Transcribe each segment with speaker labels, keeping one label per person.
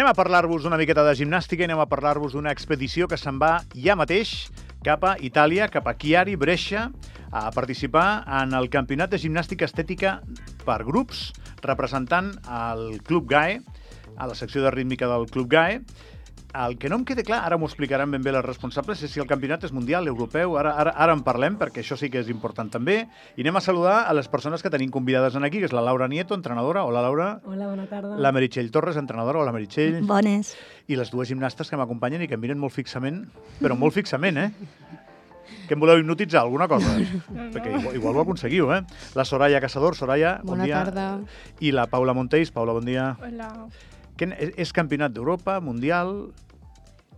Speaker 1: Anem a parlar-vos una miqueta de gimnàstica i anem a parlar-vos d'una expedició que se'n va ja mateix cap a Itàlia, cap a Chiari, Brescia, a participar en el campionat de gimnàstica estètica per grups, representant el Club GAE, a la secció de rítmica del Club GAE, el que no em queda clar, ara m'ho explicaran ben bé les responsables, és si el campionat és mundial, europeu, ara, ara, ara en parlem, perquè això sí que és important també. I anem a saludar a les persones que tenim convidades en aquí, que és la Laura Nieto, entrenadora. Hola, Laura.
Speaker 2: Hola, bona tarda.
Speaker 1: La Meritxell Torres, entrenadora. Hola, Meritxell.
Speaker 3: Bones.
Speaker 1: I les dues gimnastes que m'acompanyen i que em miren molt fixament, però molt fixament, eh? Que em voleu hipnotitzar, alguna cosa? Perquè igual, igual ho aconseguiu, eh? La Soraya Casador. Soraya, bon
Speaker 4: Bona
Speaker 1: dia.
Speaker 4: tarda.
Speaker 1: I la Paula Montells. Paula, bon dia.
Speaker 5: Hola.
Speaker 1: Que és, és campionat d'Europa, mundial...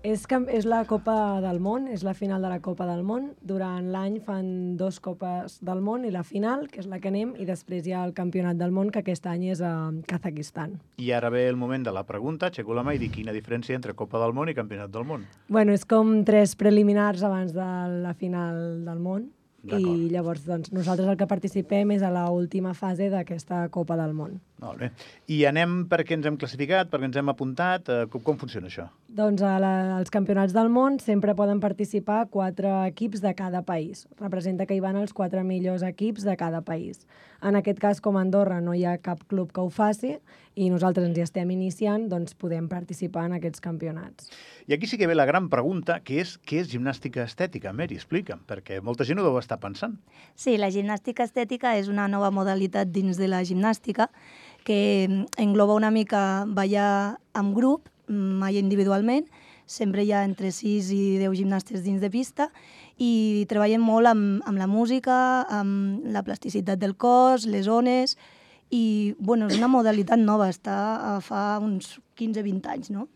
Speaker 2: És, és la Copa del Món, és la final de la Copa del Món. Durant l'any fan dos Copes del Món i la final, que és la que anem, i després hi ha el Campionat del Món, que aquest any és a Kazakistan.
Speaker 1: I ara ve el moment de la pregunta, aixeco la mà i dic quina diferència entre Copa del Món i Campionat del Món.
Speaker 2: Bueno, és com tres preliminars abans de la final del món. I llavors, doncs, nosaltres el que participem és a la última fase d'aquesta Copa del Món.
Speaker 1: Molt bé. I anem perquè ens hem classificat, perquè ens hem apuntat. Eh, com, com funciona això?
Speaker 2: Doncs a la, als campionats del món sempre poden participar quatre equips de cada país. Representa que hi van els quatre millors equips de cada país. En aquest cas, com a Andorra no hi ha cap club que ho faci i nosaltres ens hi estem iniciant, doncs podem participar en aquests campionats.
Speaker 1: I aquí sí que ve la gran pregunta, que és què és gimnàstica estètica? Mary, explica'm, perquè molta gent ho deu estar pensant.
Speaker 3: Sí, la gimnàstica estètica és una nova modalitat dins de la gimnàstica que mm, engloba una mica ballar amb grup, mm, mai individualment, sempre hi ha entre 6 i 10 gimnastes dins de pista i treballem molt amb, amb la música, amb la plasticitat del cos, les ones i bueno, és una modalitat nova, està a fa uns 15-20 anys, no?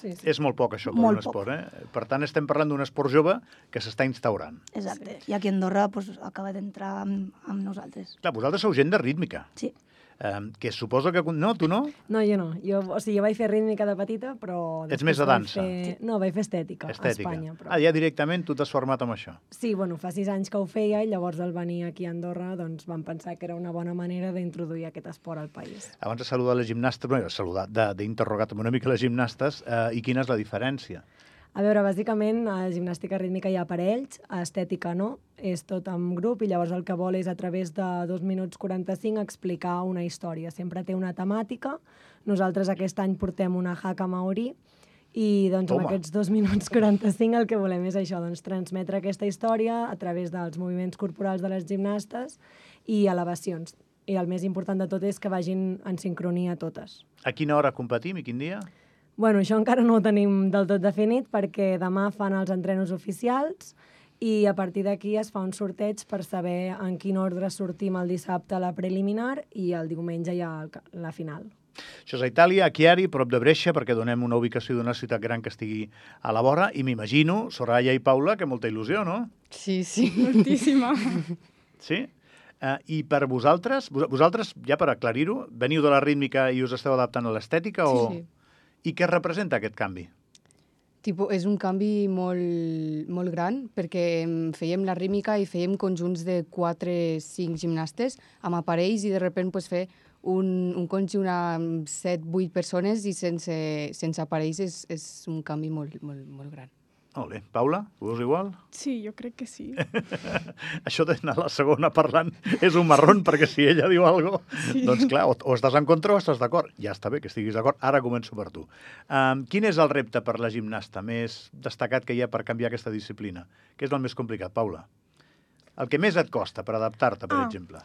Speaker 2: Sí, sí.
Speaker 1: És molt poc, això, per
Speaker 3: Molt
Speaker 1: un
Speaker 3: poc.
Speaker 1: esport. Eh? Per tant, estem parlant d'un esport jove que s'està instaurant.
Speaker 3: Exacte. I aquí a Andorra pues, acaba d'entrar amb, amb nosaltres.
Speaker 1: Clar, vosaltres sou gent de rítmica,
Speaker 3: Sí.
Speaker 1: Eh, que suposo que... No, tu no?
Speaker 2: No, jo no. Jo, o sigui, jo vaig fer rítmica de petita, però...
Speaker 1: Ets més de dansa.
Speaker 2: Fer... No, vaig fer estètica,
Speaker 1: Estètica.
Speaker 2: a Espanya. Però...
Speaker 1: Ah, ja directament tu t'has format amb això.
Speaker 2: Sí, bueno, fa sis anys que ho feia i llavors al venir aquí a Andorra doncs vam pensar que era una bona manera d'introduir aquest esport al país.
Speaker 1: Abans de saludar les gimnastes, bueno, saludar, de- d'interrogar també una mica les gimnastes, eh, i quina és la diferència?
Speaker 2: A veure, bàsicament, a gimnàstica rítmica hi ha parells, a estètica no, és tot en grup i llavors el que vol és a través de 2 minuts 45 explicar una història. Sempre té una temàtica. Nosaltres aquest any portem una haka maori i doncs
Speaker 1: Toma.
Speaker 2: en aquests 2 minuts 45 el que volem és això, doncs transmetre aquesta història a través dels moviments corporals de les gimnastes i elevacions. I el més important de tot és que vagin en sincronia totes.
Speaker 1: A quina hora competim i quin dia?
Speaker 2: Bueno, això encara no ho tenim del tot definit perquè demà fan els entrenos oficials i a partir d'aquí es fa un sorteig per saber en quin ordre sortim el dissabte a la preliminar i el diumenge ja la final.
Speaker 1: Això és a Itàlia, a Chiari, prop de Brescia, perquè donem una ubicació d'una ciutat gran que estigui a la vora, i m'imagino, Soraya i Paula, que molta il·lusió, no?
Speaker 4: Sí, sí.
Speaker 5: Moltíssima.
Speaker 1: Sí? Uh, I per vosaltres, vos- vosaltres, ja per aclarir-ho, veniu de la rítmica i us esteu adaptant a l'estètica o...
Speaker 4: Sí.
Speaker 1: I què representa aquest canvi?
Speaker 4: Tipo, és un canvi molt, molt gran perquè em, fèiem la rítmica i fèiem conjunts de 4-5 gimnastes amb aparells i de sobte pues, fer un, un conjunt amb 7-8 persones i sense, sense aparells és, és un canvi molt, molt, molt gran.
Speaker 1: Molt bé. Paula, ho veus igual?
Speaker 5: Sí, jo crec que sí.
Speaker 1: Això d'anar a la segona parlant és un marrón, perquè si ella diu alguna cosa,
Speaker 5: Sí.
Speaker 1: doncs clar, o, o estàs en contra o estàs d'acord. Ja està bé que estiguis d'acord. Ara començo per tu. Um, quin és el repte per la gimnasta més destacat que hi ha per canviar aquesta disciplina? Què és el més complicat, Paula? El que més et costa per adaptar-te, per
Speaker 5: Ah.
Speaker 1: exemple.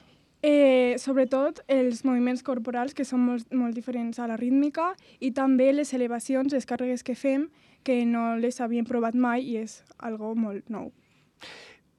Speaker 5: Eh, sobretot els moviments corporals, que són molt, molt diferents a la rítmica, i també les elevacions, les càrregues que fem, que no les havíem provat mai i és algo molt nou.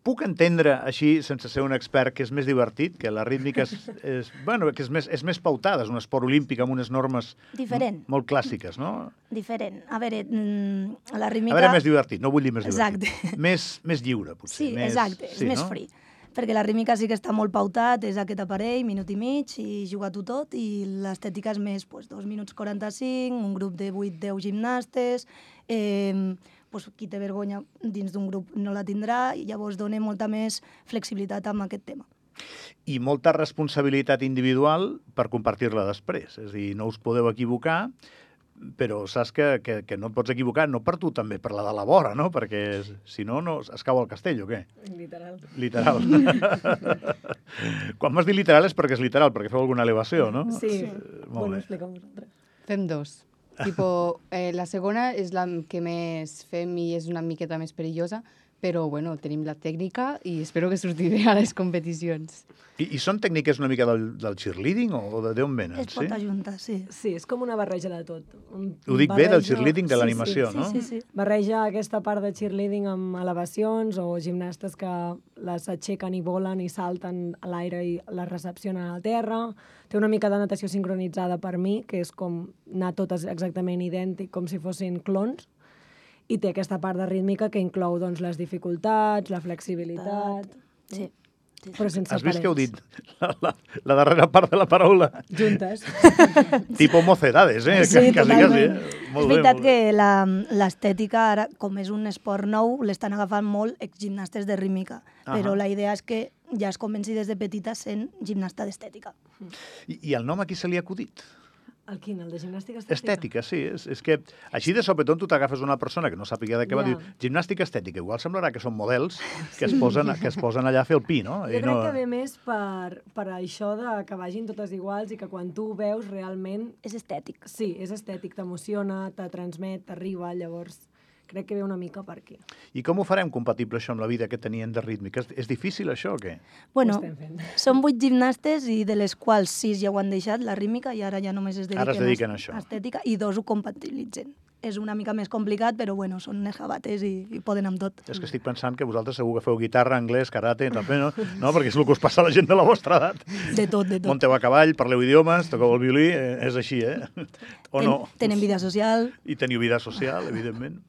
Speaker 1: Puc entendre, així, sense ser un expert, que és més divertit, que la rítmica és, és, bueno, que és, més, és més pautada, és un esport olímpic amb unes normes
Speaker 3: Diferent.
Speaker 1: molt clàssiques, no?
Speaker 3: Diferent. A veure, mm, a la
Speaker 1: A
Speaker 3: rítmica...
Speaker 1: veure, més divertit, no vull dir més
Speaker 3: Exacte.
Speaker 1: divertit. Més, més lliure, potser.
Speaker 3: Sí,
Speaker 1: més,
Speaker 3: exacte, és més
Speaker 1: no?
Speaker 3: free. Perquè la rítmica sí que està molt pautat, és aquest aparell, minut i mig, i jugar-ho tot, i l'estètica és més pues, 2 minuts 45, un grup de 8-10 gimnastes, eh, pues, qui té vergonya dins d'un grup no la tindrà, i llavors dona molta més flexibilitat amb aquest tema.
Speaker 1: I molta responsabilitat individual per compartir-la després. És a dir, no us podeu equivocar però saps que, que, que no et pots equivocar, no per tu també, per la de la vora, no? Perquè si no, no es cau el castell, o què?
Speaker 2: Literal.
Speaker 1: Literal. Quan m'has dit literal és perquè és literal, perquè feu alguna elevació, no?
Speaker 2: Sí.
Speaker 1: Molt
Speaker 2: bueno,
Speaker 1: bé.
Speaker 2: vosaltres.
Speaker 4: Fem dos. Tipo, eh, la segona és la que més fem i és una miqueta més perillosa, però bueno, tenim la tècnica i espero que surti bé a les competicions.
Speaker 1: I, I són tècniques una mica del, del cheerleading o, o de d'on venen?
Speaker 3: Es pot ajuntar, sí.
Speaker 2: Sí, és com una barreja de tot. Un-
Speaker 1: Ho dic bé del
Speaker 2: barreja-
Speaker 1: cheerleading, de
Speaker 2: Sí,
Speaker 1: l'animació,
Speaker 2: sí,
Speaker 1: no?
Speaker 3: Sí, sí.
Speaker 2: Barreja aquesta part de cheerleading amb elevacions o gimnastes que les aixequen i volen i salten a l'aire i les recepcionen al terra. Té una mica de natació sincronitzada per mi, que és com anar totes exactament idèntic, com si fossin clons. I té aquesta part de rítmica que inclou doncs, les dificultats, la flexibilitat...
Speaker 3: Sí. sí.
Speaker 2: Però sense
Speaker 1: Has vist que heu dit? La, la, la darrera part de la paraula.
Speaker 2: Juntes.
Speaker 1: tipo mocedades, eh?
Speaker 3: Sí,
Speaker 1: quasi, quasi, eh?
Speaker 3: és
Speaker 1: Molt bé,
Speaker 3: veritat
Speaker 1: bé.
Speaker 3: que la- l'estètica ara, com és un esport nou, l'estan agafant molt exgimnastes de rítmica. Però
Speaker 1: Ahà.
Speaker 3: la idea és que ja es comenci des de petita sent gimnasta d'estètica.
Speaker 1: I, I el nom aquí se li ha acudit?
Speaker 2: El quin? El de gimnàstica estètica?
Speaker 1: Estètica, sí. És, és que així de sopeton tu t'agafes una persona que no sàpiga de què va
Speaker 2: Ja.
Speaker 1: dir gimnàstica estètica. Igual semblarà que són models que, es, posen, que es posen allà a fer el pi, no?
Speaker 2: Jo crec que ve més per, per això de que vagin totes iguals i que quan tu ho veus realment,
Speaker 3: És estètic.
Speaker 2: sí, és estètic, t'emociona, te transmet, t'arriba, llavors crec que ve una mica per aquí.
Speaker 1: I com ho farem compatible això amb la vida que tenien de rítmica? És, és difícil això o què?
Speaker 3: Bueno, són vuit gimnastes i de les quals sis ja ho han deixat, la rítmica, i ara ja només es dediquen,
Speaker 1: Ara es dediquen a això.
Speaker 3: estètica, i dos ho compatibilitzen. És una mica més complicat, però bueno, són unes jabates i, i poden amb tot.
Speaker 1: És que estic pensant que vosaltres segur que feu guitarra, anglès, karate, també, no? No, perquè és el que us passa a la gent de la vostra edat.
Speaker 3: De tot, de tot.
Speaker 1: Monteu a cavall, parleu idiomes, toqueu el violí, eh, és així, eh? O
Speaker 3: Ten-
Speaker 1: no?
Speaker 3: Tenen vida social.
Speaker 1: I teniu vida social, evidentment.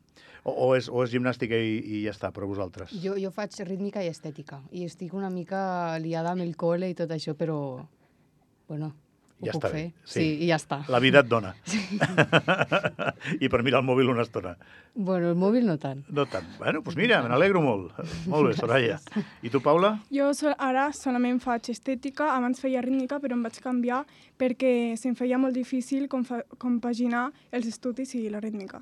Speaker 1: O, o, és, o és gimnàstica i, i ja està, per a vosaltres?
Speaker 4: Jo, jo faig rítmica i estètica i estic una mica liada amb el col·le i tot això, però, bueno, ho
Speaker 1: Ja
Speaker 4: puc
Speaker 1: està
Speaker 4: fer.
Speaker 1: bé, sí.
Speaker 4: Sí. i ja està.
Speaker 1: La vida et dona. I per mirar el mòbil una estona.
Speaker 4: Bueno, el mòbil no tant.
Speaker 1: No tant. Bueno, doncs mira, me n'alegro molt. Molt bé, Soraya. I tu, Paula?
Speaker 5: Jo so ara solament faig estètica, abans feia rítmica, però em vaig canviar perquè se'm feia molt difícil compaginar els estudis i la rítmica.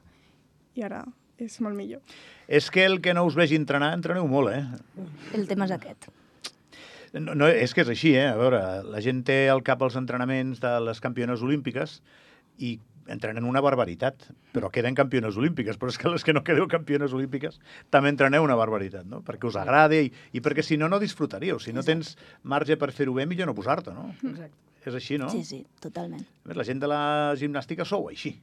Speaker 5: I ara és molt millor.
Speaker 1: És que el que no us vegi entrenar, entreneu molt, eh?
Speaker 3: El tema és aquest.
Speaker 1: No, no, és que és així, eh? A veure, la gent té al cap els entrenaments de les campiones olímpiques i entrenen una barbaritat, però queden campiones olímpiques, però és que les que no quedeu campiones olímpiques també entreneu una barbaritat, no? Perquè us agrada i, i perquè si no, no disfrutaríeu. Si no tens marge per fer-ho bé, millor no posar-te, no?
Speaker 2: Exacte.
Speaker 1: És així, no?
Speaker 3: Sí, sí, totalment.
Speaker 1: A més, La gent de la gimnàstica sou així.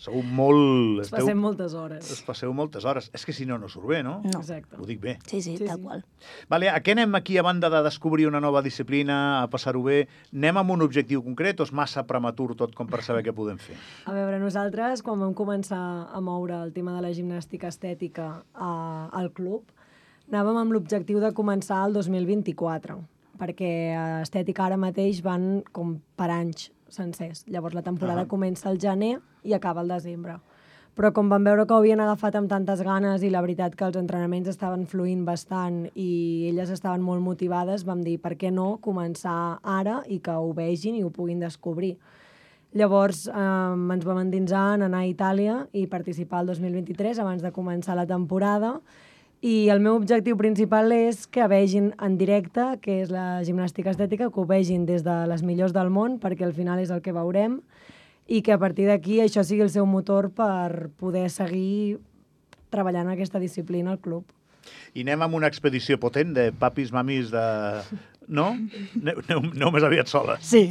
Speaker 1: Sou molt...
Speaker 2: Es passem moltes hores.
Speaker 1: Es passeu moltes hores. És que si no, no surt bé, no?
Speaker 3: No.
Speaker 2: Exacte.
Speaker 1: Ho dic bé.
Speaker 3: Sí, sí,
Speaker 2: Sí,
Speaker 3: tal
Speaker 2: sí.
Speaker 3: qual.
Speaker 1: Vale, a què anem aquí a banda de descobrir una nova disciplina, a passar-ho bé? Anem amb un objectiu concret o és massa prematur tot com per saber què podem fer?
Speaker 2: A veure, nosaltres, quan vam començar a moure el tema de la gimnàstica estètica a, al club, anàvem amb l'objectiu de començar el 2024, perquè estètica ara mateix van com per anys sencers. Llavors la temporada
Speaker 1: Ah.
Speaker 2: comença al gener i acaba al desembre. Però com vam veure que ho havien agafat amb tantes ganes i la veritat que els entrenaments estaven fluint bastant i elles estaven molt motivades, vam dir per què no començar ara i que ho vegin i ho puguin descobrir. Llavors eh, ens vam endinsar en anar a Itàlia i participar el 2023 abans de començar la temporada i el meu objectiu principal és que vegin en directe, que és la gimnàstica estètica, que ho vegin des de les millors del món, perquè al final és el que veurem, i que a partir d'aquí això sigui el seu motor per poder seguir treballant en aquesta disciplina al club.
Speaker 1: I anem amb una expedició potent de papis, mamis, de... No? Aneu, aneu, més aviat soles.
Speaker 3: Sí.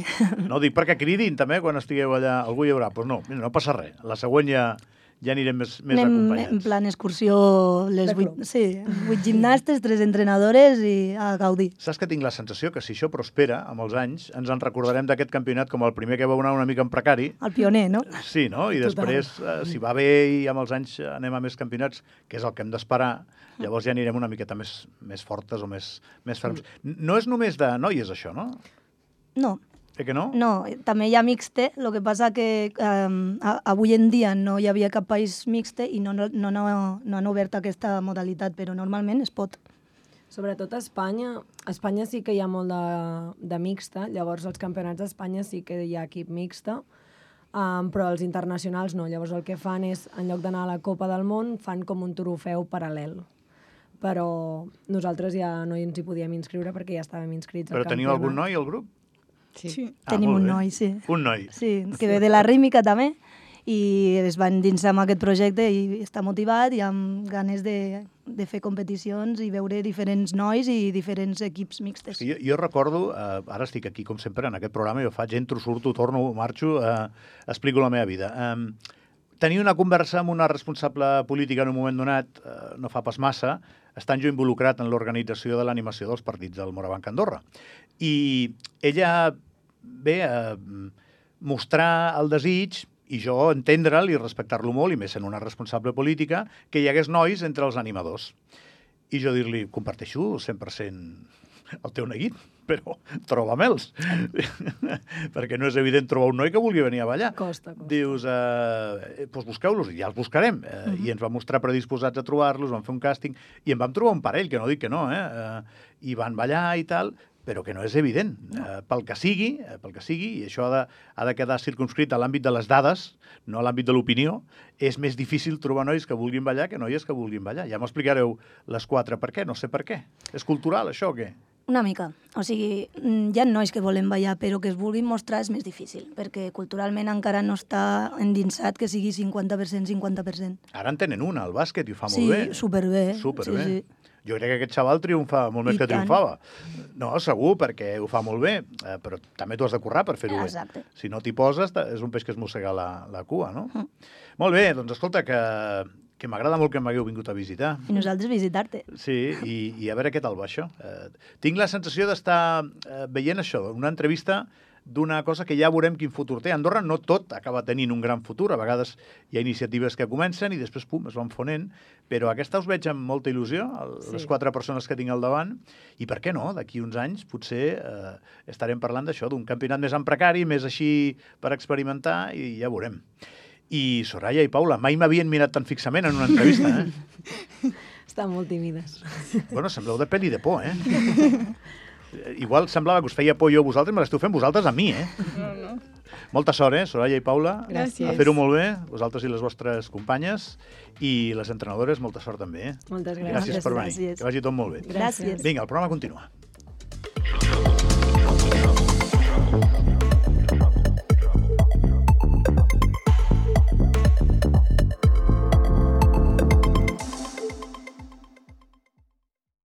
Speaker 1: No dic perquè cridin també quan estigueu allà. Algú hi haurà. Doncs pues no, mira, no passa res. La següent ja, ja anirem més, més
Speaker 3: Anem
Speaker 1: acompanyats.
Speaker 3: en plan excursió, les vuit, sí, vuit gimnastes, tres entrenadores i a gaudir.
Speaker 1: Saps que tinc la sensació que si això prospera amb els anys, ens en recordarem d'aquest campionat com el primer que va anar una mica en precari,
Speaker 3: El pioner, no?
Speaker 1: Sí, no? I
Speaker 2: Total.
Speaker 1: després, eh, si va bé i amb els anys anem a més campionats, que és el que hem d'esperar, llavors ja anirem una miqueta més, més fortes o més, més ferms. N- No és només de noies, això, no?
Speaker 3: No,
Speaker 1: Eh que no?
Speaker 3: no, també hi ha mixte, el que passa que um, a, avui en dia no hi havia cap país mixte i no, no, no, no, han obert aquesta modalitat, però normalment es pot.
Speaker 2: Sobretot a Espanya, a Espanya sí que hi ha molt de, de mixta, llavors als campionats d'Espanya sí que hi ha equip mixta. Um, però els internacionals no. Llavors el que fan és, en lloc d'anar a la Copa del Món, fan com un trofeu paral·lel. Però nosaltres ja no ens hi podíem inscriure perquè ja estàvem inscrits al
Speaker 1: Però teniu algun noi al grup?
Speaker 4: Sí.
Speaker 5: Sí.
Speaker 1: Ah,
Speaker 3: Tenim
Speaker 1: molt
Speaker 3: un noi, sí.
Speaker 1: Un noi.
Speaker 3: Sí, que ve de la rítmica també i es va endinsar amb aquest projecte i està motivat i amb ganes de, de fer competicions i veure diferents nois i diferents equips mixtes.
Speaker 1: Sí, jo, jo recordo, eh, ara estic aquí com sempre en aquest programa, jo faig, entro, surto, torno, marxo, eh, explico la meva vida. Eh, tenir una conversa amb una responsable política en un moment donat eh, no fa pas massa, estant jo involucrat en l'organització de l'animació dels partits del Morabanc Andorra. I ella ve a mostrar el desig i jo entendre'l i respectar-lo molt, i més en una responsable política, que hi hagués nois entre els animadors. I jo dir-li, comparteixo 100% el teu neguit, però troba'm-els. Perquè no és evident trobar un noi que vulgui venir a ballar.
Speaker 2: Costa, costa.
Speaker 1: Dius, eh, doncs busqueu-los, i ja els buscarem. Eh,
Speaker 2: Mhm.
Speaker 1: I ens va mostrar predisposats a trobar-los, vam fer un càsting, i en vam trobar un parell, que no dic que no, eh? eh I van ballar i tal, però que no és evident. Eh, pel que sigui, eh, pel que sigui, i això ha de, ha de quedar circunscrit a l'àmbit de les dades, no a l'àmbit de l'opinió, és més difícil trobar nois que vulguin ballar que noies que vulguin ballar. Ja m'explicareu les quatre per què, no sé per què. És cultural, això, o què?
Speaker 3: Una mica. O sigui, mm, hi ha nois que volen ballar, però que es vulguin mostrar és més difícil, perquè culturalment encara no està endinsat que sigui 50%, 50%.
Speaker 1: Ara en tenen una, al bàsquet, i ho fa
Speaker 3: sí,
Speaker 1: molt bé.
Speaker 3: superbé.
Speaker 1: Superbé.
Speaker 3: Sí, sí.
Speaker 1: Jo crec que aquest xaval triomfa molt més
Speaker 3: I
Speaker 1: que
Speaker 3: tant.
Speaker 1: triomfava. No, segur, perquè ho fa molt bé, eh, però també tu has de currar per fer-ho bé. Si no t'hi poses, és un peix que es mossega la, la cua, no?
Speaker 3: Mm.
Speaker 1: Molt bé, doncs escolta, que, que m'agrada molt que m'hagueu vingut a visitar.
Speaker 3: I nosaltres visitar-te.
Speaker 1: Sí, i, i a veure què tal va això. Eh, tinc la sensació d'estar eh, veient això, una entrevista d'una cosa que ja veurem quin futur té. Andorra no tot acaba tenint un gran futur. A vegades hi ha iniciatives que comencen i després, pum, es van fonent. Però aquesta us veig amb molta il·lusió, el,
Speaker 2: Sí.
Speaker 1: les quatre persones que tinc al davant. I per què no? D'aquí uns anys potser eh, estarem parlant d'això, d'un campionat més en precari, més així per experimentar, i ja veurem. I Soraya i Paula, mai m'havien mirat tan fixament en una entrevista, eh?
Speaker 2: Estan molt tímides.
Speaker 1: Bueno, sembleu de pel·li de por, eh? Igual semblava que us feia por jo a vosaltres, me l'esteu fent vosaltres a mi, eh?
Speaker 5: No, no.
Speaker 1: Molta sort, eh, Soraya i Paula.
Speaker 5: Gràcies.
Speaker 1: A fer-ho molt bé, vosaltres i les vostres companyes. I les entrenadores, molta sort també, eh?
Speaker 2: Moltes gràcies.
Speaker 1: Gràcies per venir.
Speaker 3: gràcies.
Speaker 1: Que vagi tot molt bé.
Speaker 3: Gràcies.
Speaker 1: Vinga, el programa continua.